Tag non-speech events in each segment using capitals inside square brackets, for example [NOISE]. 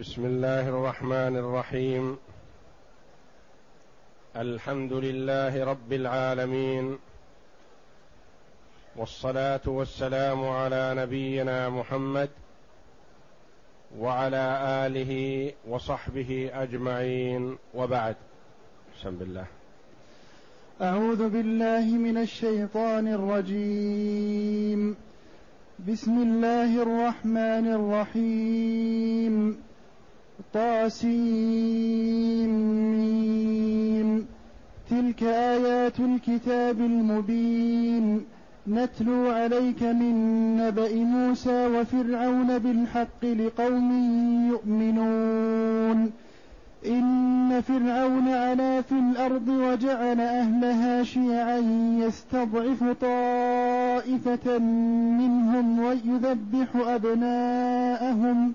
بسم الله الرحمن الرحيم. الحمد لله رب العالمين. والصلاة والسلام على نبينا محمد وعلى آله وصحبه أجمعين. وبعد. بسم الله. أعوذ بالله من الشيطان الرجيم. بسم الله الرحمن الرحيم. طاسيم تلك آيات الكتاب المبين. نتلو عليك من نبأ موسى وفرعون بالحق لقوم يؤمنون. إن فرعون علا في الأرض وجعل أهلها شيعا يستضعف طائفة منهم ويذبح أبناءهم ۖ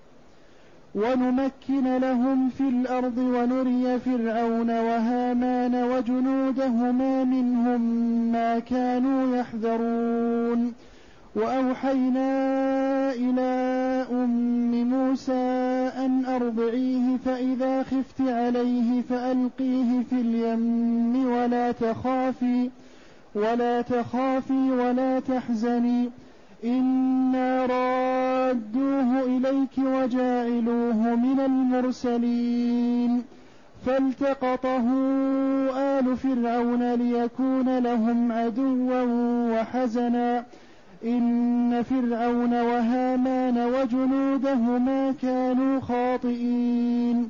ونمكن لهم في الأرض ونري فرعون وهامان وجنودهما منهم ما كانوا يحذرون. وأوحينا إلى أم موسى أن أرضعيه فإذا خفت عليه فألقيه في اليم ولا تخافي ولا تخافي ولا تحزني. إنا رادوه إليك وجاعلوه من المرسلين فالتقطه آل فرعون ليكون لهم عدوا وحزنا إن فرعون وهامان وجنودهما كانوا خاطئين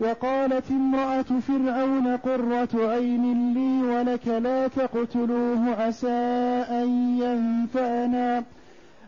وقالت امرأة فرعون قرة عين لي ولك لا تقتلوه عسى أن ينفعنا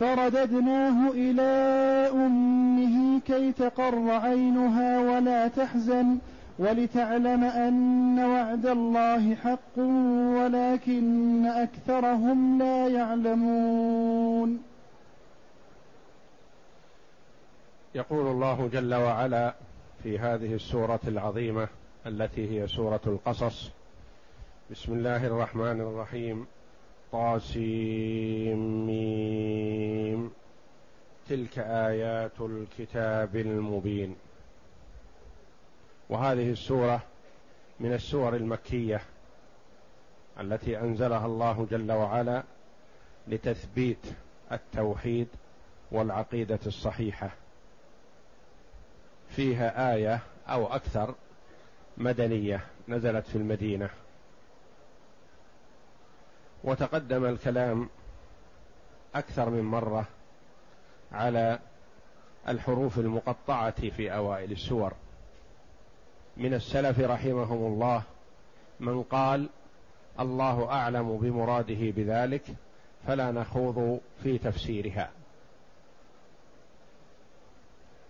فرددناه إلى أمه كي تقر عينها ولا تحزن ولتعلم أن وعد الله حق ولكن أكثرهم لا يعلمون. يقول الله جل وعلا في هذه السورة العظيمة التي هي سورة القصص بسم الله الرحمن الرحيم. طاسيم تلك آيات الكتاب المبين. وهذه السورة من السور المكية التي أنزلها الله جل وعلا لتثبيت التوحيد والعقيدة الصحيحة. فيها آية أو أكثر مدنية نزلت في المدينة. وتقدم الكلام أكثر من مرة على الحروف المقطعة في أوائل السور. من السلف رحمهم الله من قال الله أعلم بمراده بذلك فلا نخوض في تفسيرها.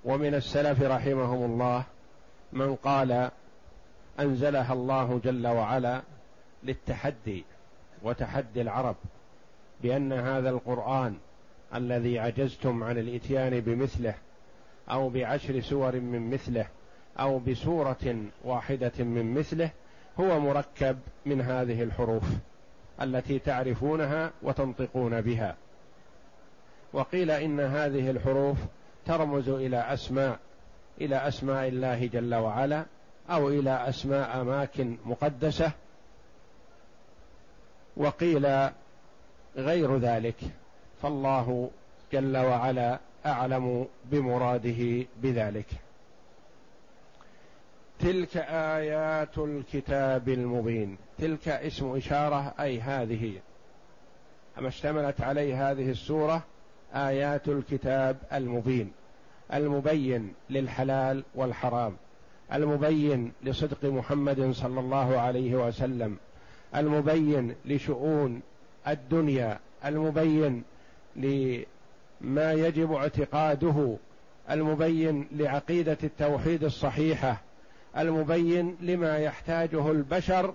ومن السلف رحمهم الله من قال أنزلها الله جل وعلا للتحدي. وتحدي العرب بأن هذا القرآن الذي عجزتم عن الإتيان بمثله أو بعشر سور من مثله أو بسورة واحدة من مثله هو مركب من هذه الحروف التي تعرفونها وتنطقون بها. وقيل إن هذه الحروف ترمز إلى أسماء إلى أسماء الله جل وعلا أو إلى أسماء أماكن مقدسة وقيل غير ذلك فالله جل وعلا أعلم بمراده بذلك. تلك آيات الكتاب المبين. تلك اسم إشارة أي هذه. ما اشتملت عليه هذه السورة آيات الكتاب المبين. المبين للحلال والحرام. المبين لصدق محمد صلى الله عليه وسلم. المبين لشؤون الدنيا المبين لما يجب اعتقاده المبين لعقيدة التوحيد الصحيحة المبين لما يحتاجه البشر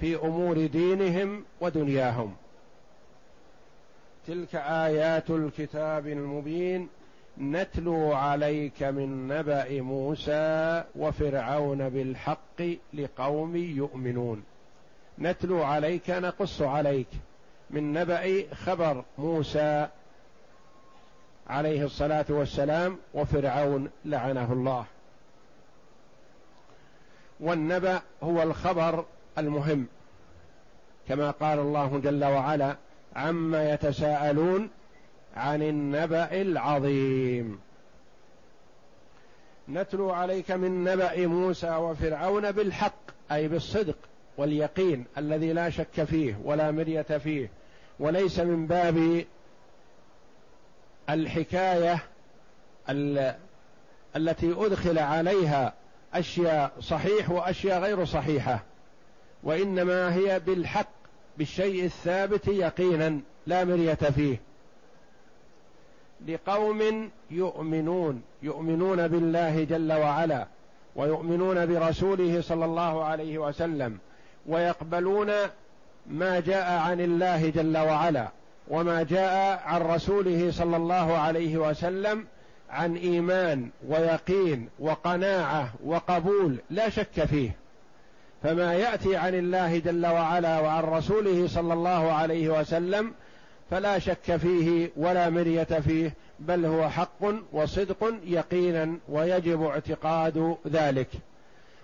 في أمور دينهم ودنياهم. تلك آيات الكتاب المبين نتلو عليك من نبأ موسى وفرعون بالحق لقوم يؤمنون. نتلو عليك نقص عليك. من نبأ خبر موسى عليه الصلاة والسلام وفرعون لعنه الله. والنبأ هو الخبر المهم. كما قال الله جل وعلا عما يتساءلون عن النبأ العظيم. نتلو عليك من نبأ موسى وفرعون بالحق أي بالصدق. واليقين الذي لا شك فيه ولا مرية فيه وليس من باب الحكاية التي أدخل عليها أشياء صحيح وأشياء غير صحيحة وإنما هي بالحق بالشيء الثابت يقينا لا مرية فيه. لقوم يؤمنون يؤمنون بالله جل وعلا ويؤمنون برسوله صلى الله عليه وسلم ويقبلون ما جاء عن الله جل وعلا وما جاء عن رسوله صلى الله عليه وسلم عن إيمان ويقين وقناعة وقبول لا شك فيه. فما يأتي عن الله جل وعلا وعن رسوله صلى الله عليه وسلم فلا شك فيه ولا مرية فيه بل هو حق وصدق يقينا ويجب اعتقاد ذلك.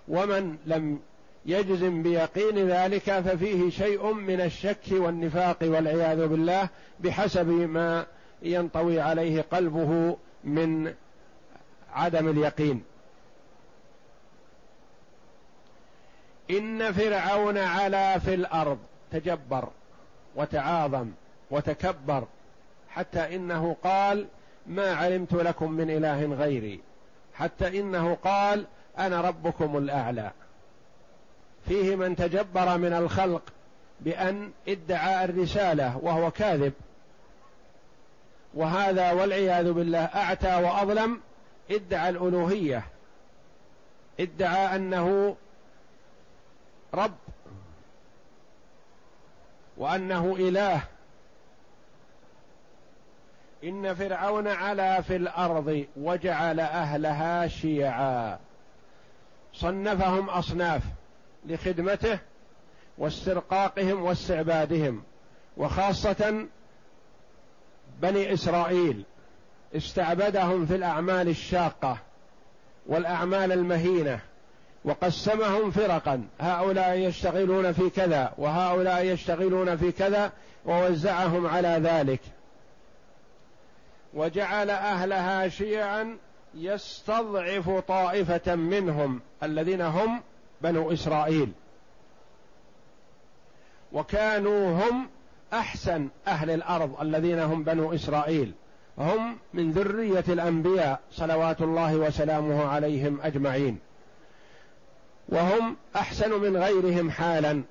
ومن لم يجزم بيقين ذلك ففيه شيء من الشك والنفاق والعياذ بالله بحسب ما ينطوي عليه قلبه من عدم اليقين. إن فرعون علا في الأرض تجبر وتعاظم وتكبر حتى إنه قال ما علمت لكم من إله غيري حتى إنه قال أنا ربكم الأعلى فيه من تجبر من الخلق بأن ادعى الرسالة وهو كاذب. وهذا والعياذ بالله أعتى وأظلم ادعى الألوهية ادعى أنه رب وأنه إله. إن فرعون علا في الأرض وجعل أهلها شيعا. صنفهم أصناف. لخدمته واسترقاقهم واستعبادهم وخاصة بني إسرائيل. استعبدهم في الأعمال الشاقة والأعمال المهينة وقسمهم فرقا. هؤلاء يشتغلون في كذا وهؤلاء يشتغلون في كذا ووزعهم على ذلك. وجعل أهلها شيعا يستضعف طائفة منهم الذين هم بنو إسرائيل. وكانوا هم أحسن أهل الأرض الذين هم بنو إسرائيل. هم من ذرية الأنبياء صلوات الله وسلامه عليهم أجمعين. وهم أحسن من غيرهم حالا.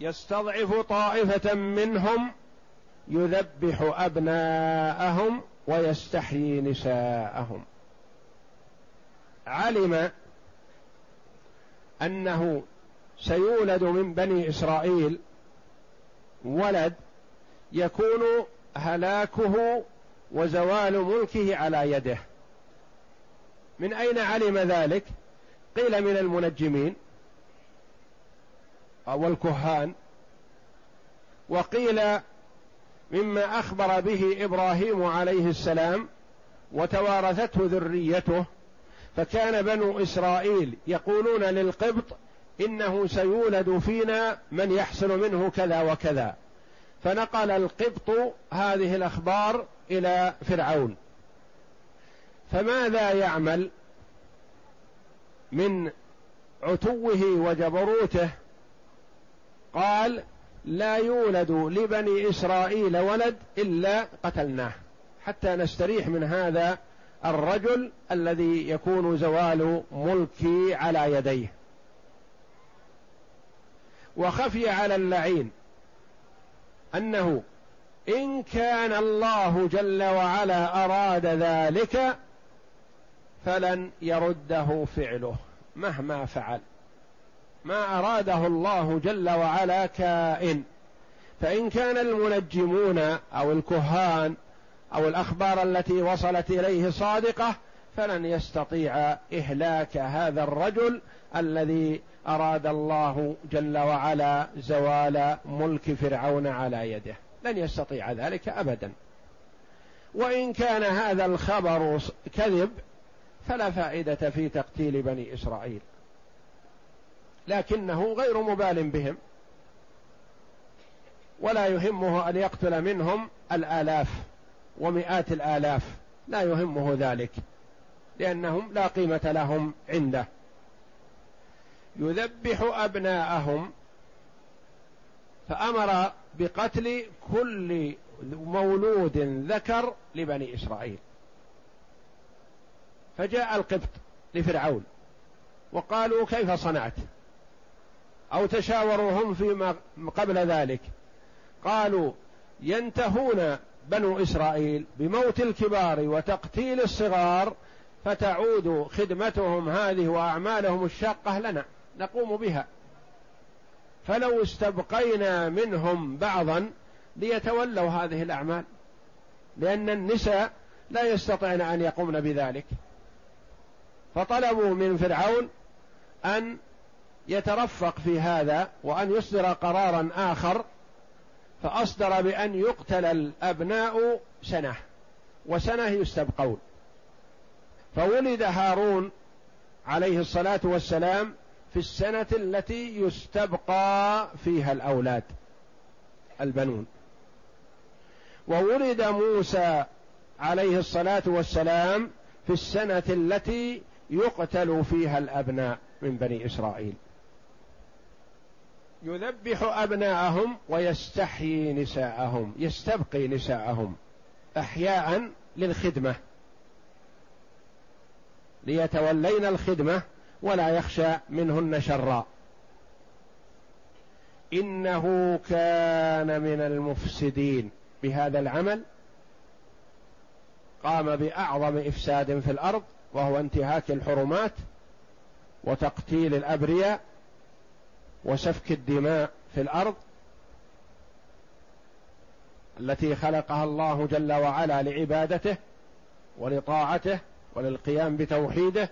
يستضعف طائفة منهم يذبح أبناءهم ويستحيي نساءهم. علم أنه سيولد من بني إسرائيل ولد يكون هلاكه وزوال ملكه على يده. من أين علم ذلك؟ قيل من المنجمين أو الكهان. وقيل مما أخبر به إبراهيم عليه السلام وتوارثته ذريته فكان بنو إسرائيل يقولون للقبط إنه سيولد فينا من يحصل منه كذا وكذا. فنقل القبط هذه الأخبار إلى فرعون. فماذا يعمل من عتوه وجبروته؟ قال لا يولد لبني إسرائيل ولد إلا قتلناه. حتى نستريح من هذا الرجل الذي يكون زوال ملكي على يديه. وخفي على اللعين أنه إن كان الله جل وعلا أراد ذلك فلن يرده فعله مهما فعل. ما أراده الله جل وعلا كائن. فإن كان المنجمون أو الكهان أو الأخبار التي وصلت إليه صادقة فلن يستطيع إهلاك هذا الرجل الذي أراد الله جل وعلا زوال ملك فرعون على يده. لن يستطيع ذلك ابدا. وإن كان هذا الخبر كذب فلا فائدة في تقتيل بني إسرائيل. لكنه غير مبال بهم. ولا يهمه أن يقتل منهم الآلاف. ومئات الآلاف. لا يهمه ذلك لأنهم لا قيمة لهم عنده. يذبح أبناءهم فأمر بقتل كل مولود ذكر لبني إسرائيل. فجاء القبط لفرعون وقالوا كيف صنعت؟ أو تشاوروا هم فيما قبل ذلك؟ قالوا ينتهون بنو إسرائيل بموت الكبار وتقتيل الصغار فتعود خدمتهم هذه وأعمالهم الشاقة لنا نقوم بها. فلو استبقينا منهم بعضا ليتولوا هذه الأعمال لأن النساء لا يستطعن أن يقومن بذلك. فطلبوا من فرعون أن يترفق في هذا وأن يصدر قرارا آخر فأصدر بأن يقتل الأبناء سنة وسنة يستبقون. فولد هارون عليه الصلاة والسلام في السنة التي يستبقى فيها الأولاد البنون. وولد موسى عليه الصلاة والسلام في السنة التي يقتل فيها الأبناء من بني إسرائيل. يذبح أبناءهم ويستحيي نساءهم يستبقي نساءهم أحياء للخدمة. ليتولين الخدمة ولا يخشى منهن شرا. إنه كان من المفسدين. بهذا العمل قام بأعظم إفساد في الأرض وهو انتهاك الحرمات وتقتيل الأبرياء وسفك الدماء في الأرض التي خلقها الله جل وعلا لعبادته ولطاعته وللقيام بتوحيده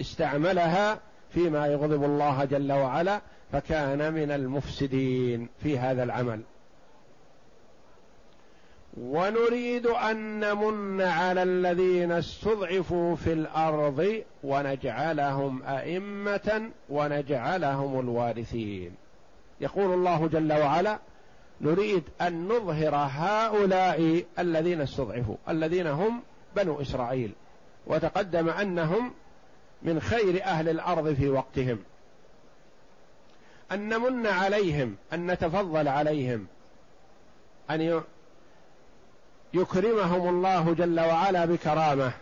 استعملها فيما يغضب الله جل وعلا فكان من المفسدين في هذا العمل. ونريد أن نمن على الذين استضعفوا في الأرض ونجعلهم أئمة ونجعلهم الوارثين. يقول الله جل وعلا نريد أن نظهر هؤلاء الذين استضعفوا الذين هم بنو إسرائيل. وتقدم أنهم من خير أهل الأرض في وقتهم. أن نمن عليهم أن نتفضل عليهم أن يكرمهم الله جل وعلا بكرامه.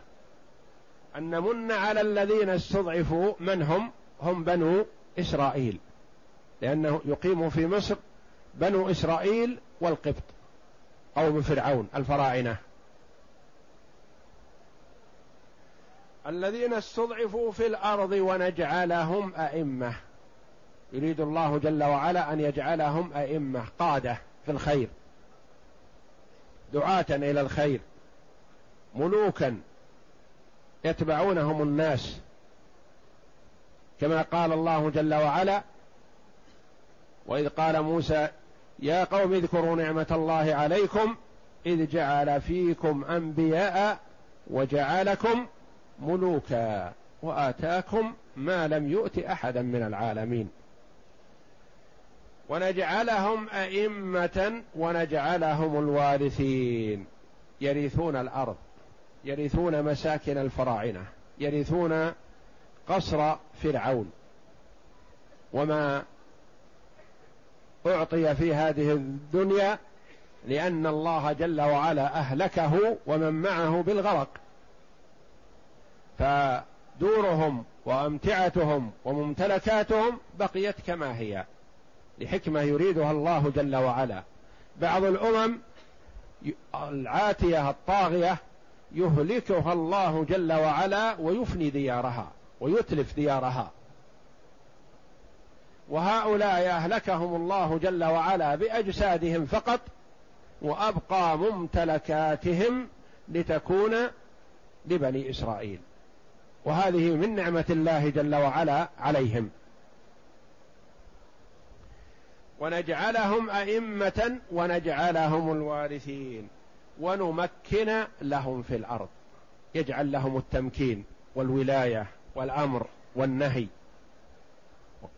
أن نمن على الذين استضعفوا من هم؟ هم بنو إسرائيل. لأنه يقيم في مصر بنو إسرائيل والقبط قوم فرعون الفراعنة. الذين استضعفوا في الأرض ونجعلهم أئمة. يريد الله جل وعلا أن يجعلهم أئمة قادة في الخير. دعاة إلى الخير ملوكا يتبعونهم الناس. كما قال الله جل وعلا وإذ قال موسى يا قوم اذكروا نعمة الله عليكم إذ جعل فيكم أنبياء وجعلكم ملوكا وآتاكم ما لم يؤت احدا من العالمين. ونجعلهم أئمة ونجعلهم الوارثين. يرثون الأرض يرثون مساكن الفراعنة يرثون قصر فرعون. وما أعطي في هذه الدنيا لأن الله جل وعلا أهلكه ومن معه بالغرق. فدورهم وأمتعتهم وممتلكاتهم بقيت كما هي. لحكمة يريدها الله جل وعلا. بعض الأمم العاتية الطاغية يهلكها الله جل وعلا ويفني ديارها ويتلف ديارها. وهؤلاء أهلكهم الله جل وعلا بأجسادهم فقط وأبقى ممتلكاتهم لتكون لبني إسرائيل. وهذه من نعمة الله جل وعلا عليهم. ونجعلهم أئمة ونجعلهم الوارثين ونمكن لهم في الأرض. يجعل لهم التمكين والولاية والأمر والنهي.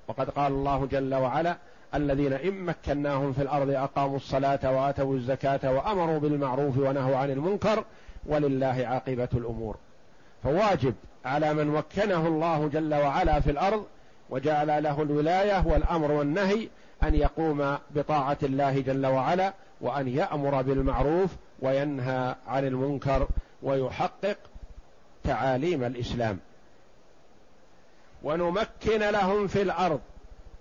وقد قال الله جل وعلا الذين إن مكناهم في الأرض أقاموا الصلاة وآتوا الزكاة وأمروا بالمعروف ونهوا عن المنكر ولله عاقبة الأمور. فواجب على من مكنه الله جل وعلا في الأرض وجعل له الولاية والأمر والنهي أن يقوم بطاعة الله جل وعلا وأن يأمر بالمعروف وينهى عن المنكر ويحقق تعاليم الإسلام. ونمكن لهم في الأرض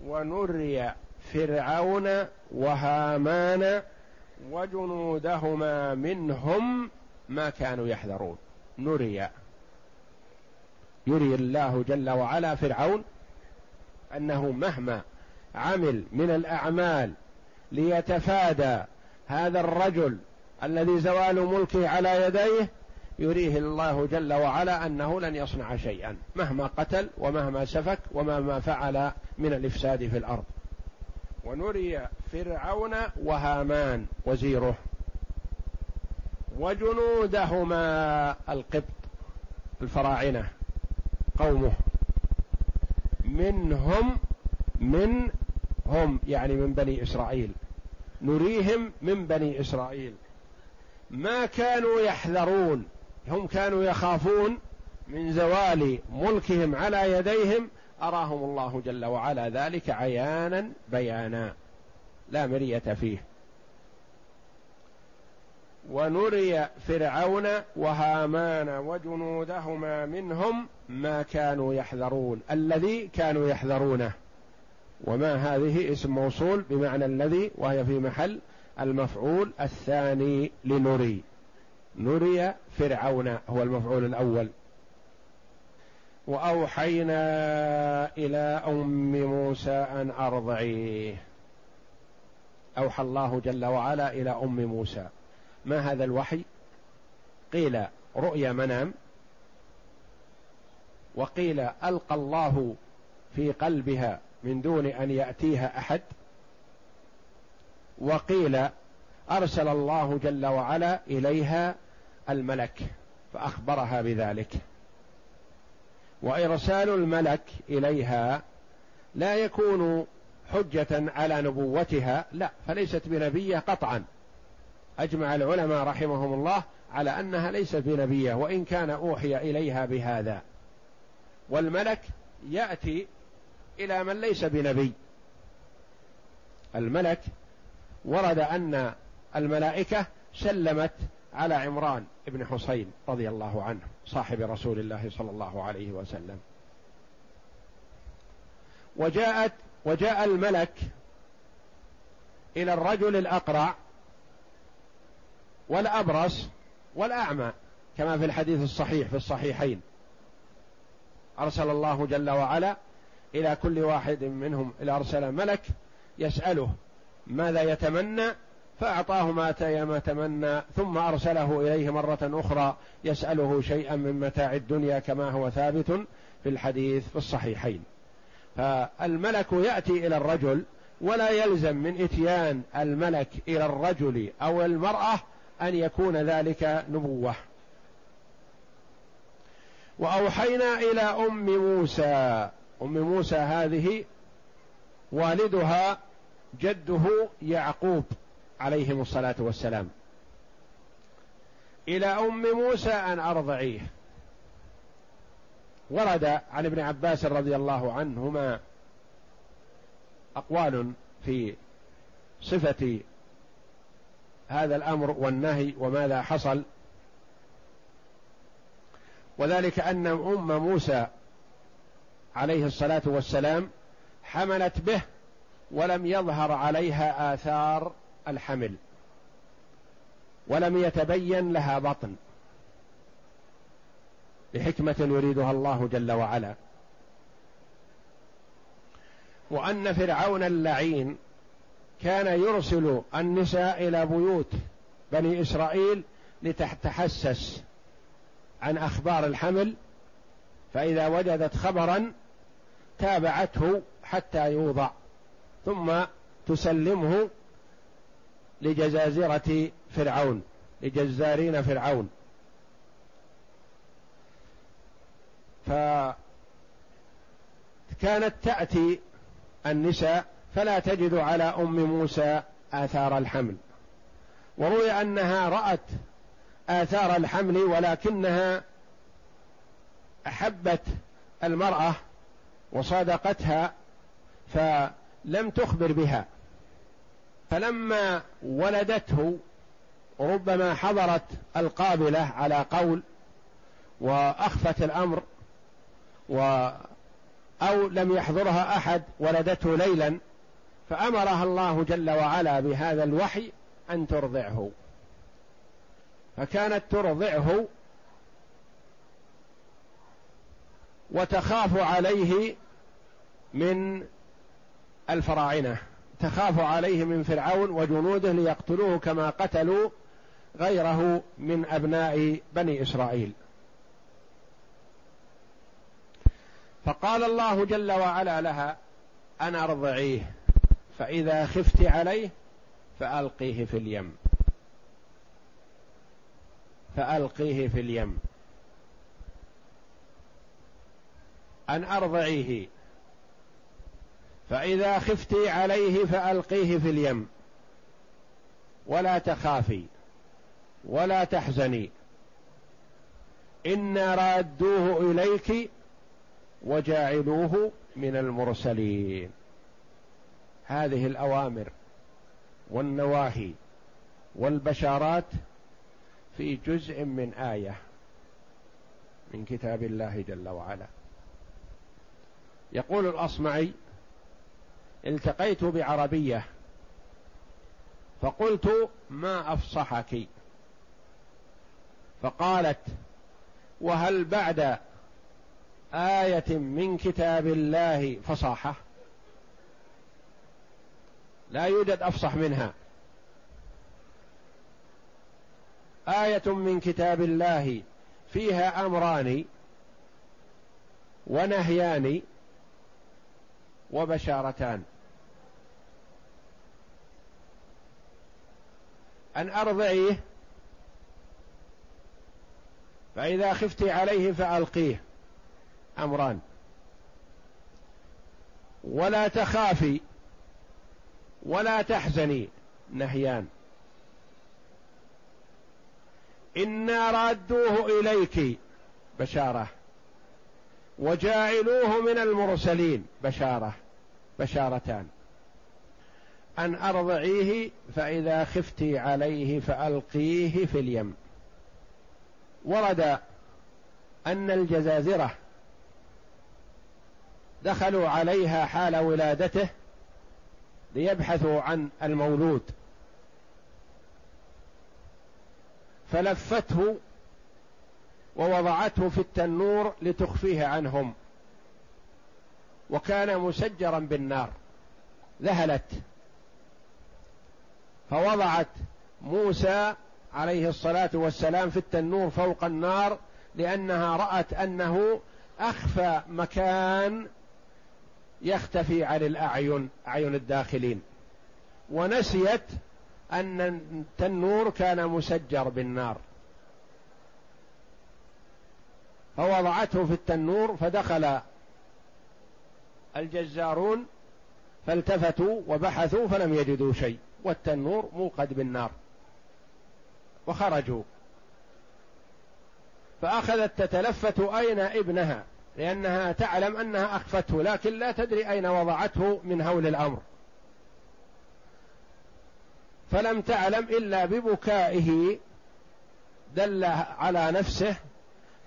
ونري فرعون وهامان وجنودهما منهم ما كانوا يحذرون. نري. يري الله جل وعلا فرعون أنه مهما عمل من الأعمال ليتفادى هذا الرجل الذي زوال ملكه على يديه يريه الله جل وعلا أنه لن يصنع شيئا مهما قتل ومهما سفك ومهما فعل من الإفساد في الأرض. ونري فرعون وهامان وزيره وجنودهما القبط الفراعنة قومه. منهم من هم يعني من بني إسرائيل. نريهم من بني إسرائيل. ما كانوا يحذرون هم كانوا يخافون من زوال ملكهم على يديهم. أراهم الله جل وعلا ذلك عيانا بيانا لا مرية فيه. ونري فرعون وهامان وجنودهما منهم ما كانوا يحذرون الذي كانوا يحذرونه. وما هذه اسم موصول بمعنى الذي وهي في محل المفعول الثاني لنري. نري فرعون هو المفعول الأول. وأوحينا إلى أم موسى أن أرضعيه. أوحى الله جل وعلا إلى أم موسى. ما هذا الوحي؟ قيل رؤيا منام وقيل ألقى الله في قلبها من دون أن يأتيها أحد وقيل أرسل الله جل وعلا إليها الملك فأخبرها بذلك. وإرسال الملك إليها لا يكون حجة على نبوتها لا فليست بنبية قطعا. أجمع العلماء رحمهم الله على أنها ليست بنبية وإن كان أوحي إليها بهذا. والملك يأتي إلى من ليس بنبي. الملك ورد أن الملائكة سلمت على عمران بن حسين رضي الله عنه صاحب رسول الله صلى الله عليه وسلم. وجاءت وجاء الملك إلى الرجل الأقرع والأبرص والأعمى كما في الحديث الصحيح في الصحيحين. أرسل الله جل وعلا إلى كل واحد منهم إلى أرسل ملك يسأله ماذا يتمنى فأعطاه ما تمنى ثم أرسله إليه مرة أخرى يسأله شيئا من متاع الدنيا كما هو ثابت في الحديث في الصحيحين. فالملك يأتي إلى الرجل ولا يلزم من إتيان الملك إلى الرجل أو المرأة أن يكون ذلك نبوة. وأوحينا إلى أم موسى. أم موسى هذه والدها جده يعقوب عليهم الصلاة والسلام. إلى أم موسى أن أرضعيه. ورد عن ابن عباس رضي الله عنهما أقوال في صفة هذا الأمر والنهي وماذا حصل؟ وذلك أن أم موسى عليه الصلاة والسلام حملت به ولم يظهر عليها آثار الحمل ولم يتبين لها بطن لحكمه يريدها الله جل وعلا. وأن فرعون اللعين كان يرسل النساء إلى بيوت بني إسرائيل لتتحسس عن أخبار الحمل فإذا وجدت خبرا تابعته حتى يوضع ثم تسلمه لجزازرة فرعون لجزارين فرعون. فكانت تأتي النساء فلا تجد على أم موسى آثار الحمل. وروي أنها رأت آثار الحمل ولكنها أحبت المرأة وصادقتها فلم تخبر بها. فلما ولدته ربما حضرت القابلة على قول وأخفت الأمر و أو لم يحضرها أحد ولدته ليلا. فأمرها الله جل وعلا بهذا الوحي أن ترضعه. فكانت ترضعه وتخاف عليه من الفراعنة تخاف عليه من فرعون وجنوده ليقتلوه كما قتلوا غيره من أبناء بني إسرائيل. فقال الله جل وعلا لها أنا أرضعيه. فإذا خفت عليه فألقيه في اليم. فألقيه في اليم. أن أرضعيه. فإذا خفتي عليه فألقيه في اليم. ولا تخافي. ولا تحزني. إنا رادوه إليك وجاعلوه من المرسلين. هذه الأوامر والنواهي والبشارات في جزء من آية من كتاب الله جل وعلا. يقول الأصمعي التقيت بعربية فقلت ما أفصحك؟ فقالت وهل بعد آية من كتاب الله فصاحه؟ لا يوجد أفصح منها. آية من كتاب الله فيها أمران ونهيان وبشارتان. أن أرضعيه فإذا خفت عليه فألقيه. أمران. ولا تخافي. ولا تحزني نهيان. إنا رادوه إليك بشارة. وجاعلوه من المرسلين بشارة. بشارتان. أن أرضعيه فإذا خفت عليه فألقيه في اليم. ورد أن الجزازرة دخلوا عليها حال ولادته ليبحثوا عن المولود. فلفته ووضعته في التنور لتخفيه عنهم. وكان مسجرا بالنار. ذهلت. فوضعت موسى عليه الصلاة والسلام في التنور فوق النار لأنها رأت أنه أخفى مكان يختفي عن الأعين أعين الداخلين. ونسيت أن التنور كان مسجر بالنار. فوضعته في التنور فدخل الجزارون فالتفتوا وبحثوا فلم يجدوا شيء والتنور موقد بالنار. وخرجوا. فأخذت تتلفت أين ابنها؟ لأنها تعلم أنها أخفته لكن لا تدري أين وضعته من هول الأمر. فلم تعلم إلا ببكائه دل على نفسه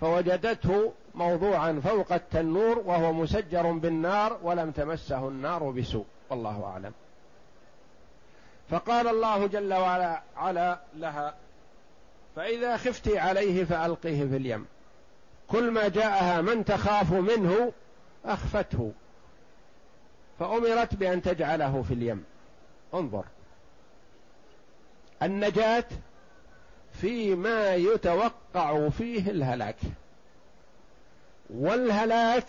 فوجدته موضوعا فوق التنور وهو مسجر بالنار ولم تمسه النار بسوء. والله أعلم. فقال الله جل وعلا لها فإذا خفت عليه فألقيه في اليم. كل ما جاءها من تخاف منه أخفته. فأمرت بأن تجعله في اليم. انظر. النجاة فيما يتوقع فيه الهلاك. والهلاك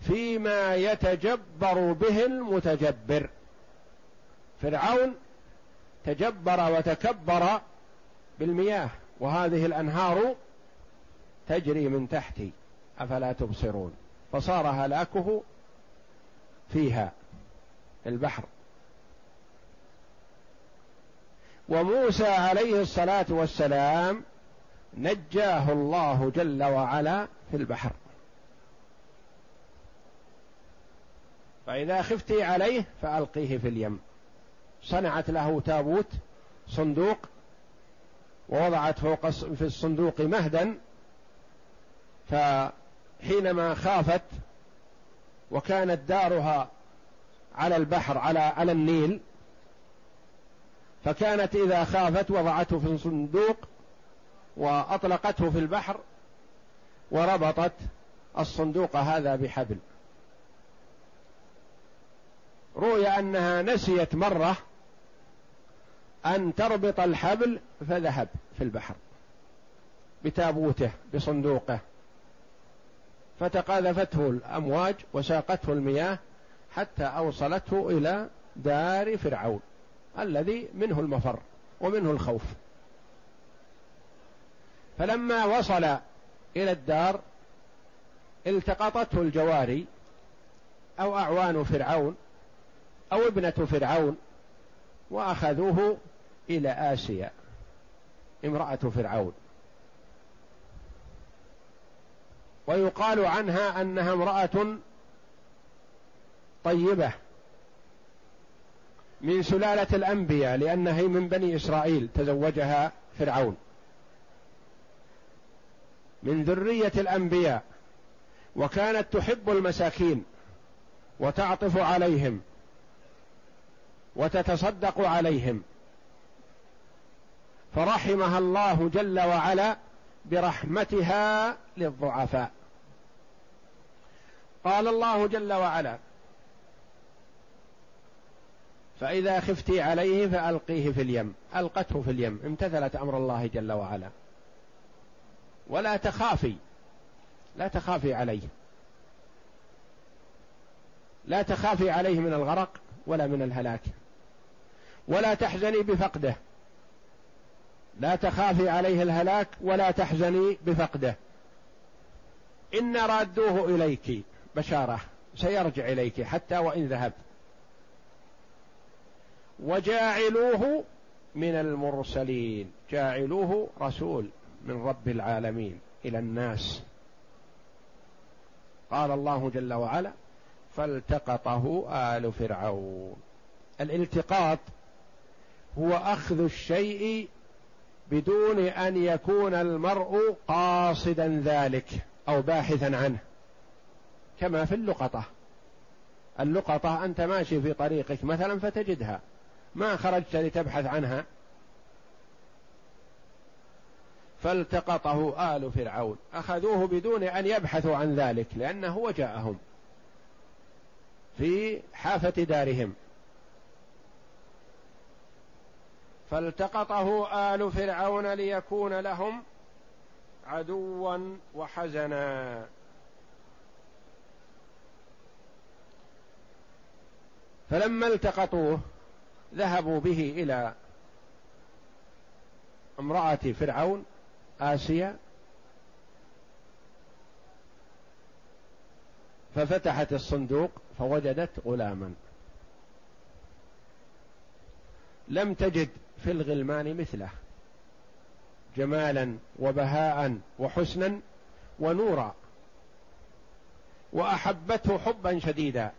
فيما يتجبر به المتجبر. فرعون تجبر وتكبر بالمياه وهذه الأنهار تجري من تحتي أفلا تبصرون؟ فصار هلاكه فيها البحر. وموسى عليه الصلاة والسلام نجاه الله جل وعلا في البحر. فإذا خفت عليه فألقيه في اليم. صنعت له تابوت صندوق ووضعت فوق في الصندوق مهدا فحينما خافت وكانت دارها على البحر على على النيل فكانت إذا خافت وضعته في صندوق وأطلقته في البحر وربطت الصندوق هذا بحبل. روي أنها نسيت مرة أن تربط الحبل فذهب في البحر بتابوته بصندوقه. فتقاذفته الأمواج وساقته المياه حتى أوصلته إلى دار فرعون الذي منه المفر ومنه الخوف. فلما وصل إلى الدار التقطته الجواري أو أعوان فرعون أو ابنة فرعون وأخذوه إلى آسيا امرأة فرعون. ويقال عنها أنها امرأة طيبة من سلالة الأنبياء لأنها من بني إسرائيل تزوجها فرعون. من ذرية الأنبياء وكانت تحب المساكين وتعطف عليهم وتتصدق عليهم. فرحمها الله جل وعلا برحمتها للضعفاء. قال الله جل وعلا فإذا خفت عليه فألقيه في اليم ألقته في اليم امتثلت أمر الله جل وعلا. ولا تخافي لا تخافي عليه. لا تخافي عليه من الغرق ولا من الهلاك. ولا تحزني بفقده. لا تخافي عليه الهلاك ولا تحزني بفقده. إن رادوه إليك. بشارة. سيرجع إليك حتى وإن ذهب. وجاعلوه من المرسلين. جاعلوه رسول من رب العالمين إلى الناس. قال الله جل وعلا فالتقطه آل فرعون. الالتقاط هو أخذ الشيء بدون أن يكون المرء قاصدا ذلك أو باحثا عنه. كما في اللقطة. اللقطة أنت ماشي في طريقك مثلا فتجدها. ما خرجت لتبحث عنها؟ فالتقطه آل فرعون. أخذوه بدون أن يبحثوا عن ذلك لأنه وجاءهم في حافة دارهم. فالتقطه آل فرعون ليكون لهم عدوا وحزنا. فلما التقطوه ذهبوا به إلى امرأة فرعون آسيا. ففتحت الصندوق فوجدت غلاما. لم تجد في الغلمان مثله. جمالا وبهاء وحسنا ونورا. وأحبته حبا شديدا.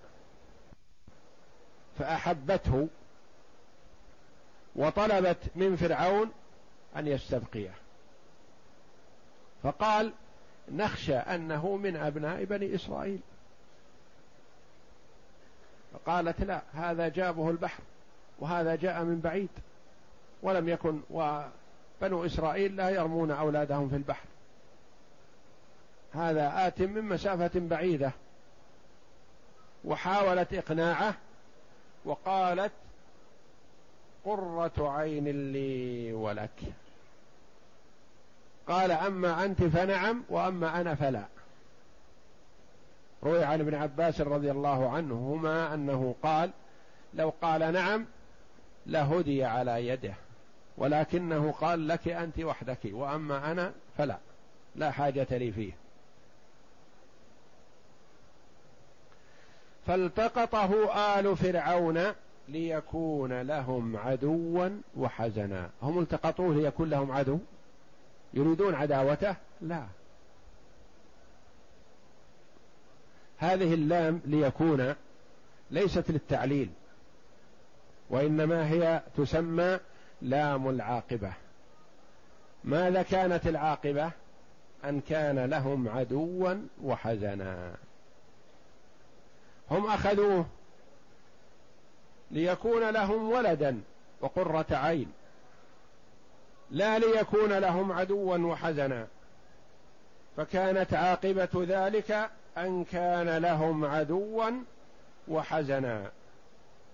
فأحبته وطلبت من فرعون أن يستبقيه. فقال نخشى أنه من أبناء بني إسرائيل. فقالت لا هذا جابه البحر وهذا جاء من بعيد ولم يكن وبنو إسرائيل لا يرمون أولادهم في البحر. هذا آت من مسافة بعيدة وحاولت إقناعه وقالت قرة عين لي ولك. قال أما أنت فنعم وأما أنا فلا. روي عن ابن عباس رضي الله عنهما أنه قال لو قال نعم لهدي على يده ولكنه قال لك أنت وحدك وأما أنا فلا. لا حاجة لي فيه. فالتقطه آل فرعون ليكون لهم عدوا وحزنا. هم التقطوه ليكون لهم عدو؟ يريدون عداوته؟ لا. هذه اللام ليكون ليست للتعليل وإنما هي تسمى لام العاقبة. ماذا كانت العاقبة؟ أن كان لهم عدوا وحزنا. هم أخذوه ليكون لهم ولدا وقرة عين لا ليكون لهم عدوا وحزنا. فكانت عاقبة ذلك أن كان لهم عدوا وحزنا.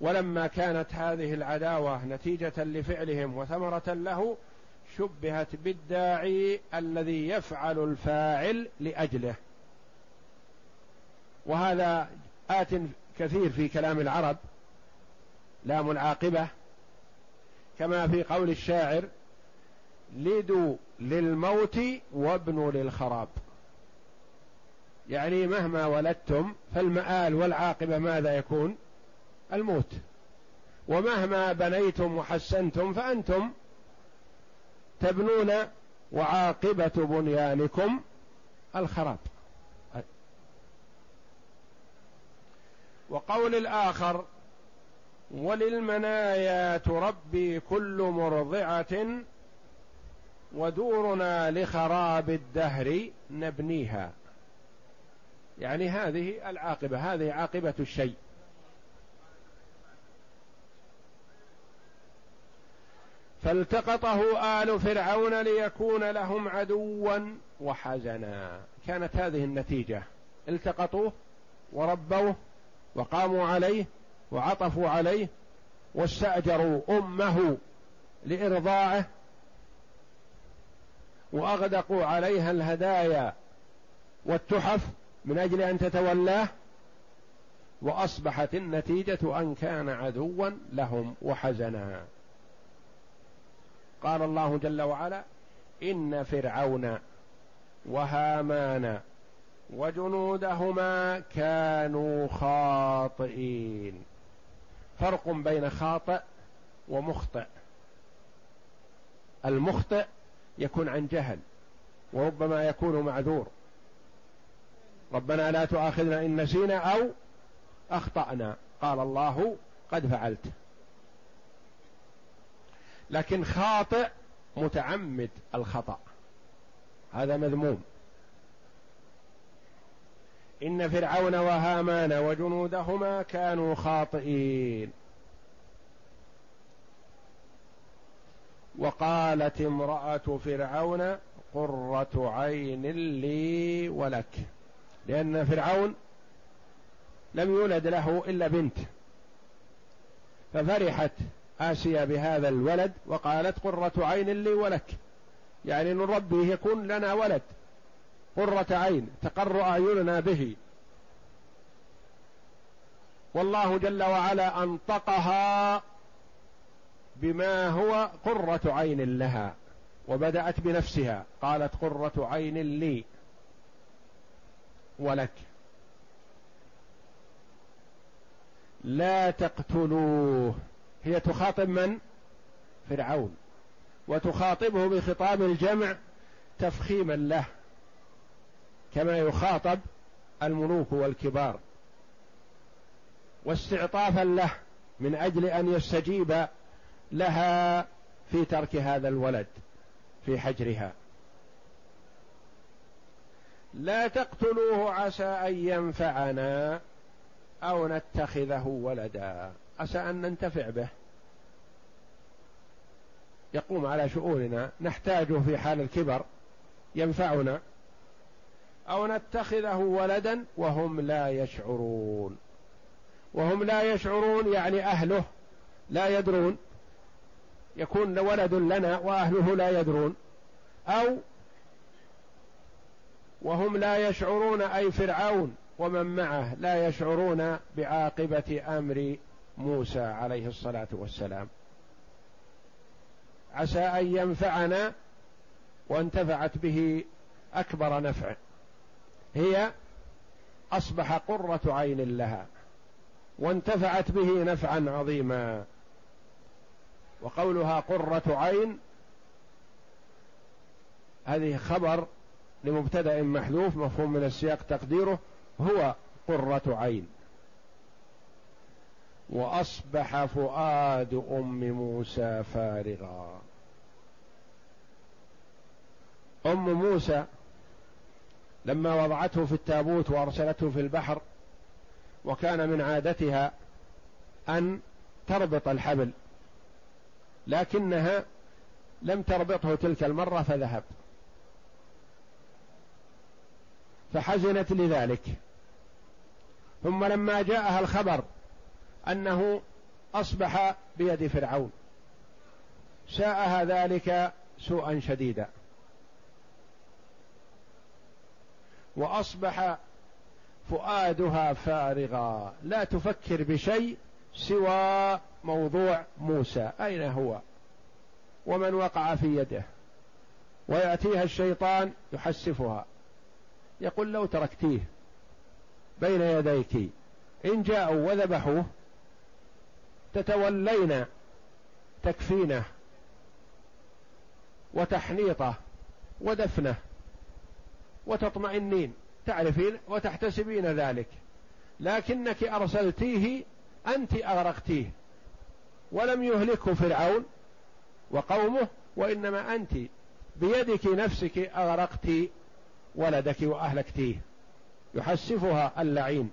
ولما كانت هذه العداوة نتيجة لفعلهم وثمرة له شبهت بالداعي الذي يفعل الفاعل لأجله. وهذا آت كثير في كلام العرب لام العاقبة كما في قول الشاعر لدوا للموت وابنوا للخراب. يعني مهما ولدتم فالمآل والعاقبة ماذا يكون؟ الموت. ومهما بنيتم وحسنتم فأنتم تبنون وعاقبة بنيانكم الخراب. وقول الآخر وللمنايا تربي كل مرضعة ودورنا لخراب الدهر نبنيها. يعني هذه العاقبة هذه عاقبة الشيء. فالتقطه آل فرعون ليكون لهم عدوا وحزنا. كانت هذه النتيجة. التقطوه وربوه وقاموا عليه وعطفوا عليه واستأجروا أمه لإرضاعه وأغدقوا عليها الهدايا والتحف من أجل أن تتولاه وأصبحت النتيجة أن كان عدوا لهم وحزنا. قال الله جل وعلا إن فرعون وهامان وجنودهما كانوا خاطئين. فرق بين خاطئ ومخطئ. المخطئ يكون عن جهل وربما يكون معذور. ربنا لا تؤاخذنا إن نسينا أو أخطأنا. قال الله قد فعلت. لكن خاطئ متعمد الخطأ. هذا مذموم. إن فرعون وهامان وجنودهما كانوا خاطئين. وقالت امرأة فرعون قرة عين لي ولك. لأن فرعون لم يولد له إلا بنت. ففرحت آسيا بهذا الولد وقالت قرة عين لي ولك. يعني نربيه يكون لنا ولد. قرة عين تقر أعيننا به. والله جل وعلا أنطقها بما هو قرة عين لها وبدأت بنفسها. قالت قرة عين لي ولك. لا تقتلوه. هي تخاطب من؟ فرعون. وتخاطبه بخطاب الجمع تفخيما له. كما يخاطب الملوك والكبار. واستعطافا له من أجل أن يستجيب لها في ترك هذا الولد في حجرها. لا تقتلوه عسى أن ينفعنا أو نتخذه ولدا. عسى أن ننتفع به. يقوم على شؤوننا. نحتاجه في حال الكبر. ينفعنا. أو نتخذه ولدا وهم لا يشعرون. وهم لا يشعرون يعني أهله لا يدرون. يكون ولد لنا وأهله لا يدرون. أو وهم لا يشعرون أي فرعون ومن معه لا يشعرون بعاقبة أمر موسى عليه الصلاة والسلام. عسى أن ينفعنا وانتفعت به أكبر نفع. هي أصبح قرة عين لها وانتفعت به نفعا عظيما. وقولها قرة عين هذه خبر لمبتدأ محذوف مفهوم من السياق تقديره هو قرة عين. وأصبح فؤاد أم موسى فارغا. أم موسى لما وضعته في التابوت وأرسلته في البحر وكان من عادتها أن تربط الحبل لكنها لم تربطه تلك المرة فذهب. فحزنت لذلك. ثم لما جاءها الخبر أنه أصبح بيد فرعون ساءها ذلك سوءا شديدا. وأصبح فؤادها فارغا. لا تفكر بشيء سوى موضوع موسى. أين هو؟ ومن وقع في يده. ويأتيها الشيطان يحسفها. يقول لو تركتيه بين يديك إن جاءوا وذبحوه تتولين تكفينه وتحنيطه ودفنه. وتطمئنين تعرفين وتحتسبين ذلك. لكنك أرسلتيه أنت أغرقتيه. ولم يهلكه فرعون وقومه وإنما أنت بيدك نفسك أغرقت ولدك وأهلكتيه. يحسفها اللعين.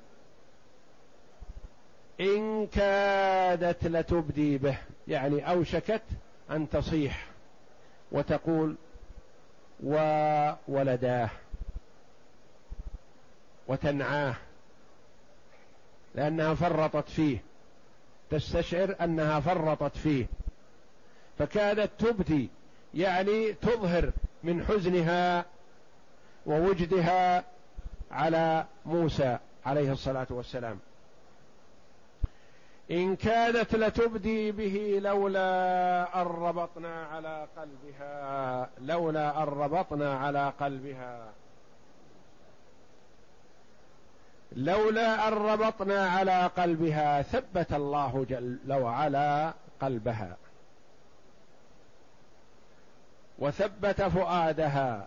إن كادت لتبدي به يعني أوشكت أن تصيح وتقول وولداه وتنعاه لأنها فرطت فيه. تستشعر أنها فرطت فيه. فكادت تبدي يعني تظهر من حزنها ووجدها على موسى عليه الصلاة والسلام. إن كادت لتبدي به لولا أن ربطنا على قلبها لولا أن ربطنا على قلبها. لولا أن ربطنا على قلبها ثبت الله جل وعلا قلبها. وثبت فؤادها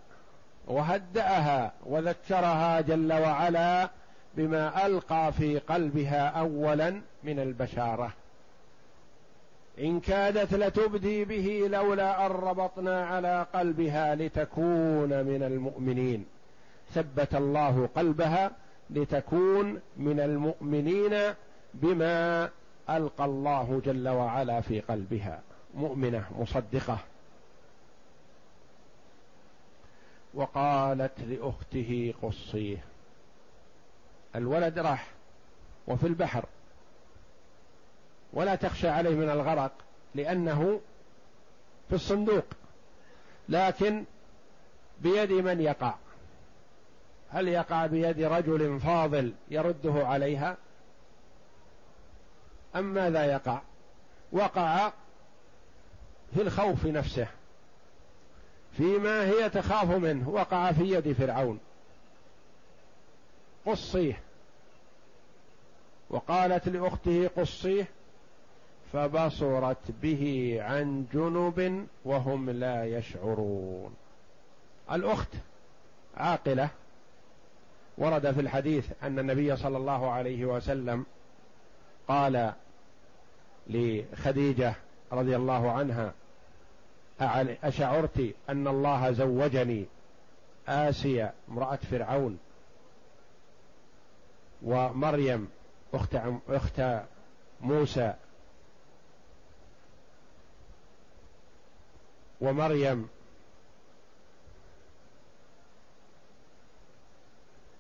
وهدأها وذكرها جل وعلا بما ألقى في قلبها اولا من البشارة. إن كادت لتبدي به لولا أن ربطنا على قلبها لتكون من المؤمنين. ثبت الله قلبها لتكون من المؤمنين بما ألقى الله جل وعلا في قلبها. مؤمنة مصدقة. وقالت لأخته قصيه الولد راح وفي البحر. ولا تخشى عليه من الغرق لأنه في الصندوق. لكن بيد من يقع. هل يقع بيد رجل فاضل يرده عليها؟ أم ماذا يقع؟ وقع في الخوف نفسه فيما هي تخاف منه وقع في يد فرعون. قصيه. وقالت لأخته قصيه فبصرت به عن جنب وهم لا يشعرون. الأخت عاقلة ورد في الحديث أن النبي صلى الله عليه وسلم قال لخديجة رضي الله عنها أشعرت أن الله زوجني آسيا امرأة فرعون ومريم أخت أخت موسى ومريم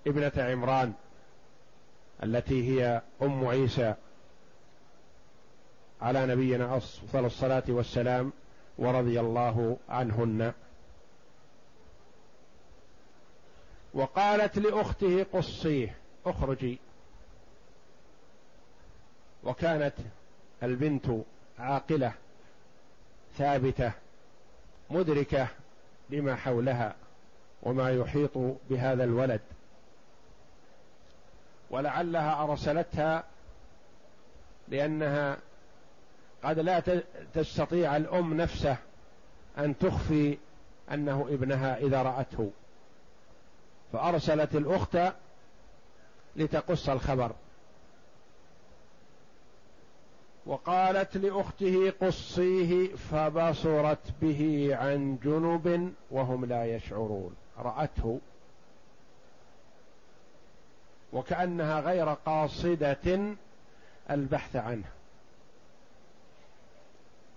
ابنة عمران التي هي أم عيسى على نبينا أفضل الصلاة والسلام ورضي الله عنهن. وقالت لأخته قصيه اخرجي. وكانت البنت عاقلة ثابتة مدركة لما حولها وما يحيط بهذا الولد. ولعلها أرسلتها لأنها قد لا تستطيع الأم نفسه أن تخفي أنه ابنها إذا رأته. فأرسلت الأخت لتقص الخبر. وقالت لأخته قصيه فبصرت به عن جنب وهم لا يشعرون. رأته. وكأنها غير قاصدة البحث عنه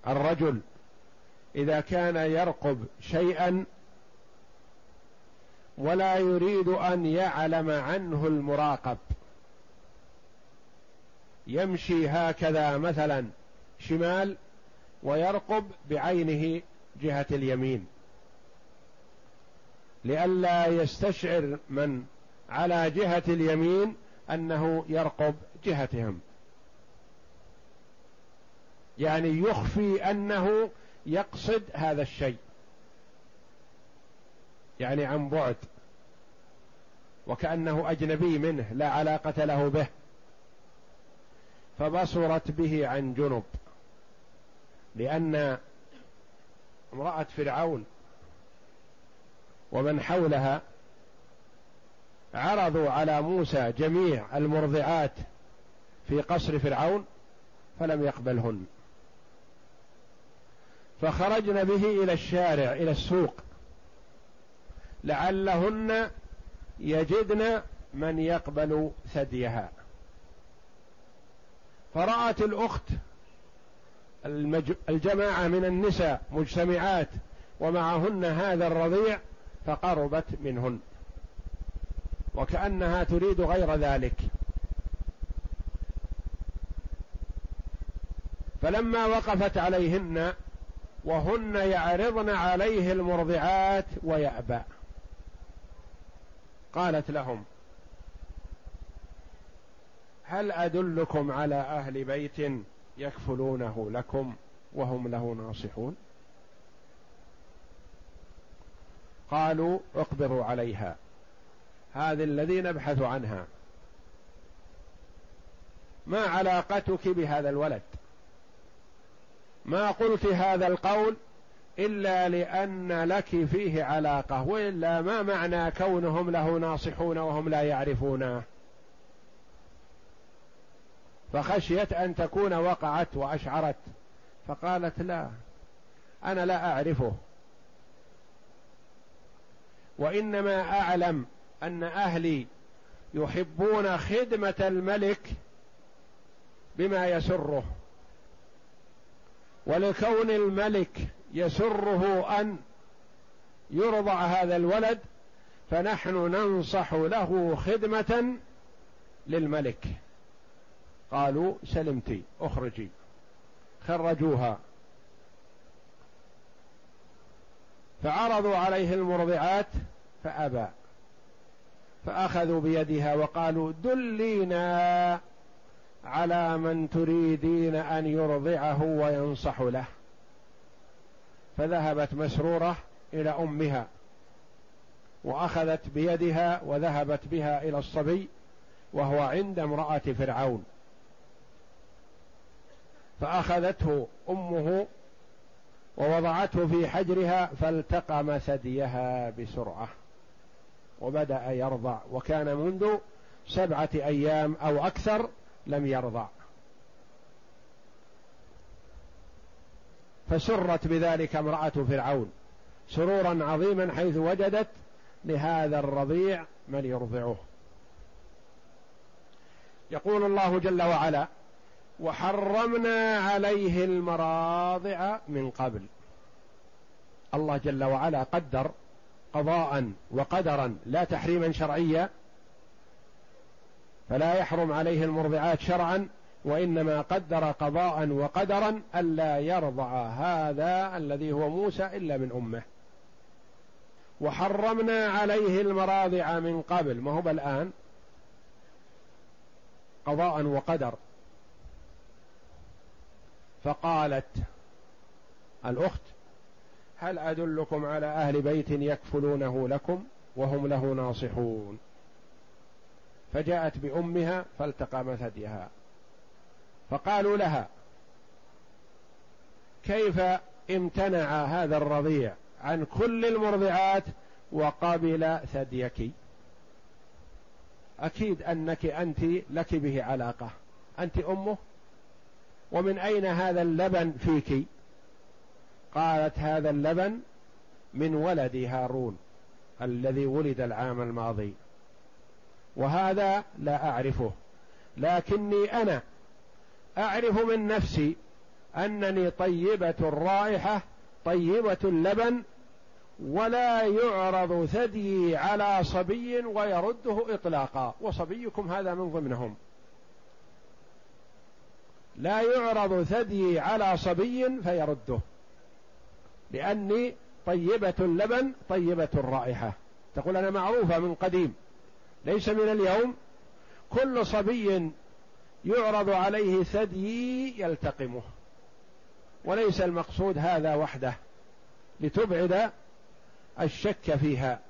الرجل إذا كان يرقب شيئا ولا يريد أن يعلم عنه المراقب يمشي هكذا مثلا شمال ويرقب بعينه جهة اليمين لئلا يستشعر من على جهة اليمين أنه يرقب جهتهم. يعني يخفي أنه يقصد هذا الشيء. يعني عن بعد. وكأنه أجنبي منه لا علاقة له به. فبصرت به عن جنب. لأن امرأة فرعون ومن حولها عرضوا على موسى جميع المرضعات في قصر فرعون فلم يقبلهن. فخرجن به إلى الشارع إلى السوق. لعلهن يجدن من يقبل ثديها. فرأت الأخت الجماعة من النساء مجتمعات ومعهن هذا الرضيع فقربت منهن. وكأنها تريد غير ذلك. فلما وقفت عليهن وهن يعرضن عليه المرضعات ويأبى. قالت لهم هل أدلكم على أهل بيت يكفلونه لكم وهم له ناصحون؟ قالوا اقبضوا عليها. هذه الذي نبحث عنها. ما علاقتك بهذا الولد؟ ما قلت هذا القول إلا لأن لك فيه علاقة والا ما معنى كونهم له ناصحون وهم لا يعرفونه فخشيت أن تكون وقعت وأشعرت. فقالت لا أنا لا أعرفه. وإنما أعلم أن أهلي يحبون خدمة الملك بما يسره ولكون الملك يسره أن يرضع هذا الولد فنحن ننصح له خدمة للملك. قالوا سلمتي أخرجي. خرجوها. فعرضوا عليه المرضعات فأبى. فأخذوا بيدها وقالوا دلينا على من تريدين أن يرضعه وينصح له. فذهبت مسرورة إلى أمها وأخذت بيدها وذهبت بها إلى الصبي وهو عند امرأة فرعون. فأخذته أمه ووضعته في حجرها فالتقم ثديها بسرعة. وبدأ يرضع وكان منذ سبعة أيام أو أكثر لم يرضع. فسرت بذلك امرأة فرعون سرورا عظيما حيث وجدت لهذا الرضيع من يرضعه. يقول الله جل وعلا وحرمنا عليه المراضع من قبل. الله جل وعلا قدر قضاء وقدرا لا تحريما شرعيا فلا يحرم عليه المرضعات شرعا وإنما قدر قضاء وقدرا ألا يرضع هذا الذي هو موسى إلا من أمه. وحرمنا عليه المراضع من قبل ما هو الان قضاء وقدر. فقالت الأخت هل أدلكم على أهل بيت يكفلونه لكم وهم له ناصحون؟ فجاءت بأمها فالتقم ثديها فقالوا لها كيف امتنع هذا الرضيع عن كل المرضعات وقبل ثديك؟ أكيد أنك أنت لك به علاقة. أنت أمه. ومن أين هذا اللبن فيك؟ قالت هذا اللبن من ولد هارون الذي ولد العام الماضي. وهذا لا أعرفه لكني أنا أعرف من نفسي أنني طيبة الرائحه طيبة اللبن ولا يعرض ثديي على صبي ويرده إطلاقا وصبيكم هذا من ضمنهم. لا يعرض ثديي على صبي فيرده. لأني طيبة اللبن طيبة الرائحة. تقول أنا معروفة من قديم. ليس من اليوم. كل صبي يعرض عليه ثدي يلتقمه. وليس المقصود هذا وحده. لتبعد الشك فيها.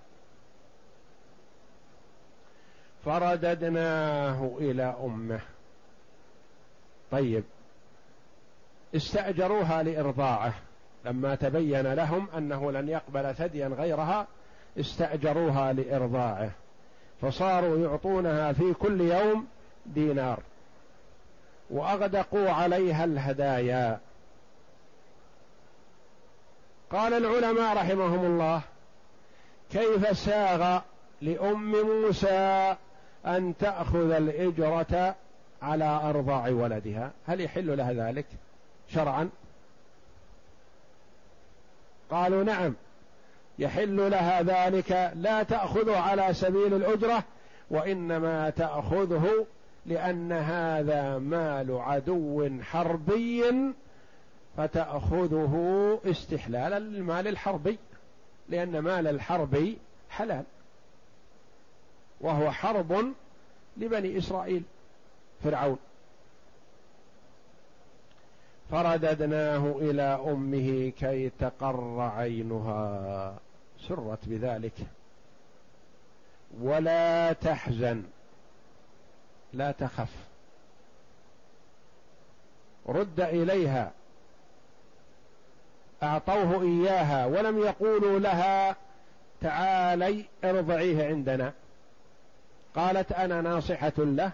فرددناه إلى أمه. طيب. استأجروها لإرضاعه. لما تبين لهم أنه لن يقبل ثديا غيرها استأجروها لإرضاعه. فصاروا يعطونها في كل يوم دينار. وأغدقوا عليها الهدايا. قال العلماء رحمهم الله كيف ساغ لأم موسى أن تأخذ الإجرة على أرضاع ولدها؟ هل يحل لها ذلك شرعا؟ قالوا نعم. يحل لها ذلك لا تأخذه على سبيل الأجرة وإنما تأخذه لأن هذا مال عدو حربي فتأخذه استحلالا للمال الحربي لأن مال الحرب حلال وهو حرب لبني إسرائيل. فرعون. فرددناه إلى أمه كي تقر عينها. سرت بذلك. ولا تحزن. لا تخف. رد إليها. أعطوه إياها. ولم يقولوا لها تعالي ارضعيه عندنا. قالت أنا ناصحة له.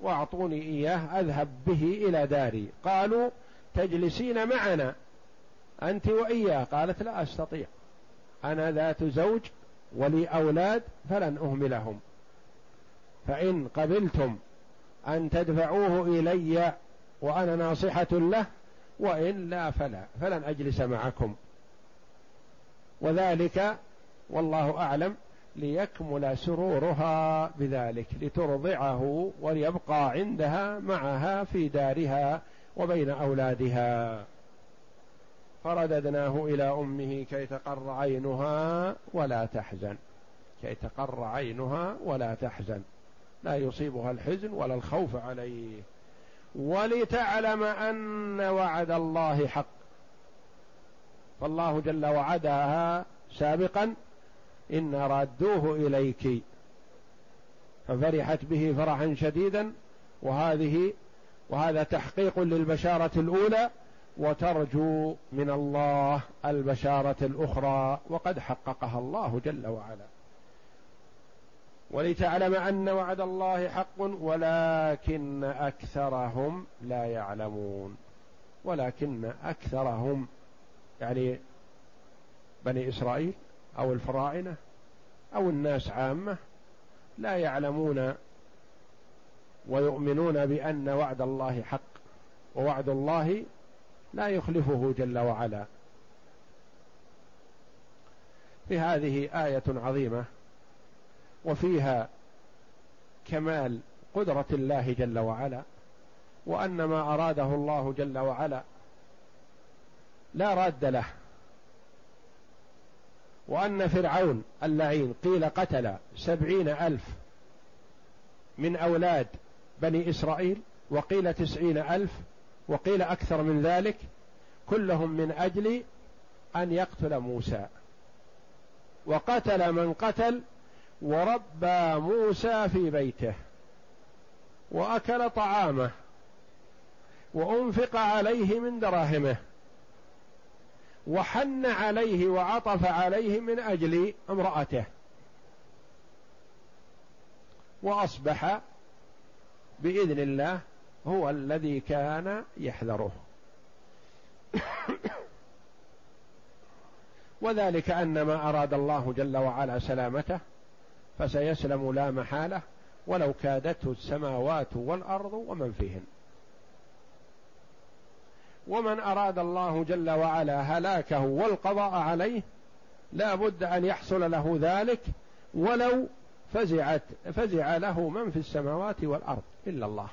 واعطوني إياه أذهب به إلى داري. قالوا تجلسين معنا أنت وإياه. قالت لا أستطيع. أنا ذات زوج ولي أولاد فلن أهملهم. فإن قبلتم أن تدفعوه إلي وأنا ناصحة له وإن لا فلا. فلن أجلس معكم. وذلك والله أعلم. ليكمل سرورها بذلك لترضعه وليبقى عندها معها في دارها وبين أولادها. فرددناه إلى أمه كي تقر عينها ولا تحزن. كي تقر عينها ولا تحزن. لا يصيبها الحزن ولا الخوف عليه. ولتعلم أن وعد الله حق. فالله جل وعدها سابقا إن رادوه إليك. ففرحت به فرحا شديدا وهذه وهذا تحقيق للبشارة الأولى وترجو من الله البشارة الأخرى وقد حققها الله جل وعلا. ولتعلم أن وعد الله حق ولكن أكثرهم لا يعلمون. ولكن أكثرهم يعني بني إسرائيل أو الفراعنه أو الناس عامة لا يعلمون ويؤمنون بأن وعد الله حق ووعد الله لا يخلفه جل وعلا. في هذه آية عظيمة وفيها كمال قدرة الله جل وعلا وأن ما أراده الله جل وعلا لا راد له. وأن فرعون اللعين قيل قتل سبعين ألف من أولاد بني إسرائيل وقيل تسعين ألف وقيل أكثر من ذلك كلهم من أجل أن يقتل موسى. وقتل من قتل وربى موسى في بيته وأكل طعامه وأنفق عليه من دراهمه. وحن عليه وعطف عليه من أجل امرأته. وأصبح بإذن الله هو الذي كان يحذره. [COUGHS] وذلك أن ما أراد الله جل وعلا سلامته فسيسلم لا محالة ولو كادته السماوات والأرض ومن فيهن. ومن أراد الله جل وعلا هلاكه والقضاء عليه لا بد أن يحصل له ذلك ولو فزعت فزع له من في السماوات والأرض إلا الله.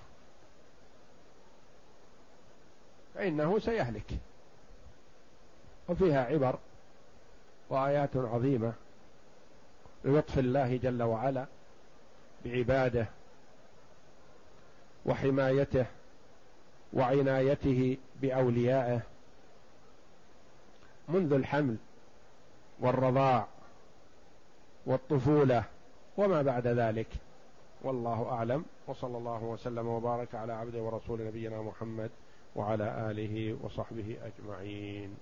فإنه سيهلك. وفيها عبر وآيات عظيمة للطف الله جل وعلا بعباده وحمايته وعنايته بأوليائه منذ الحمل والرضاع والطفولة وما بعد ذلك. والله أعلم. وصلى الله وسلم وبارك على عبده ورسول نبينا محمد وعلى آله وصحبه أجمعين.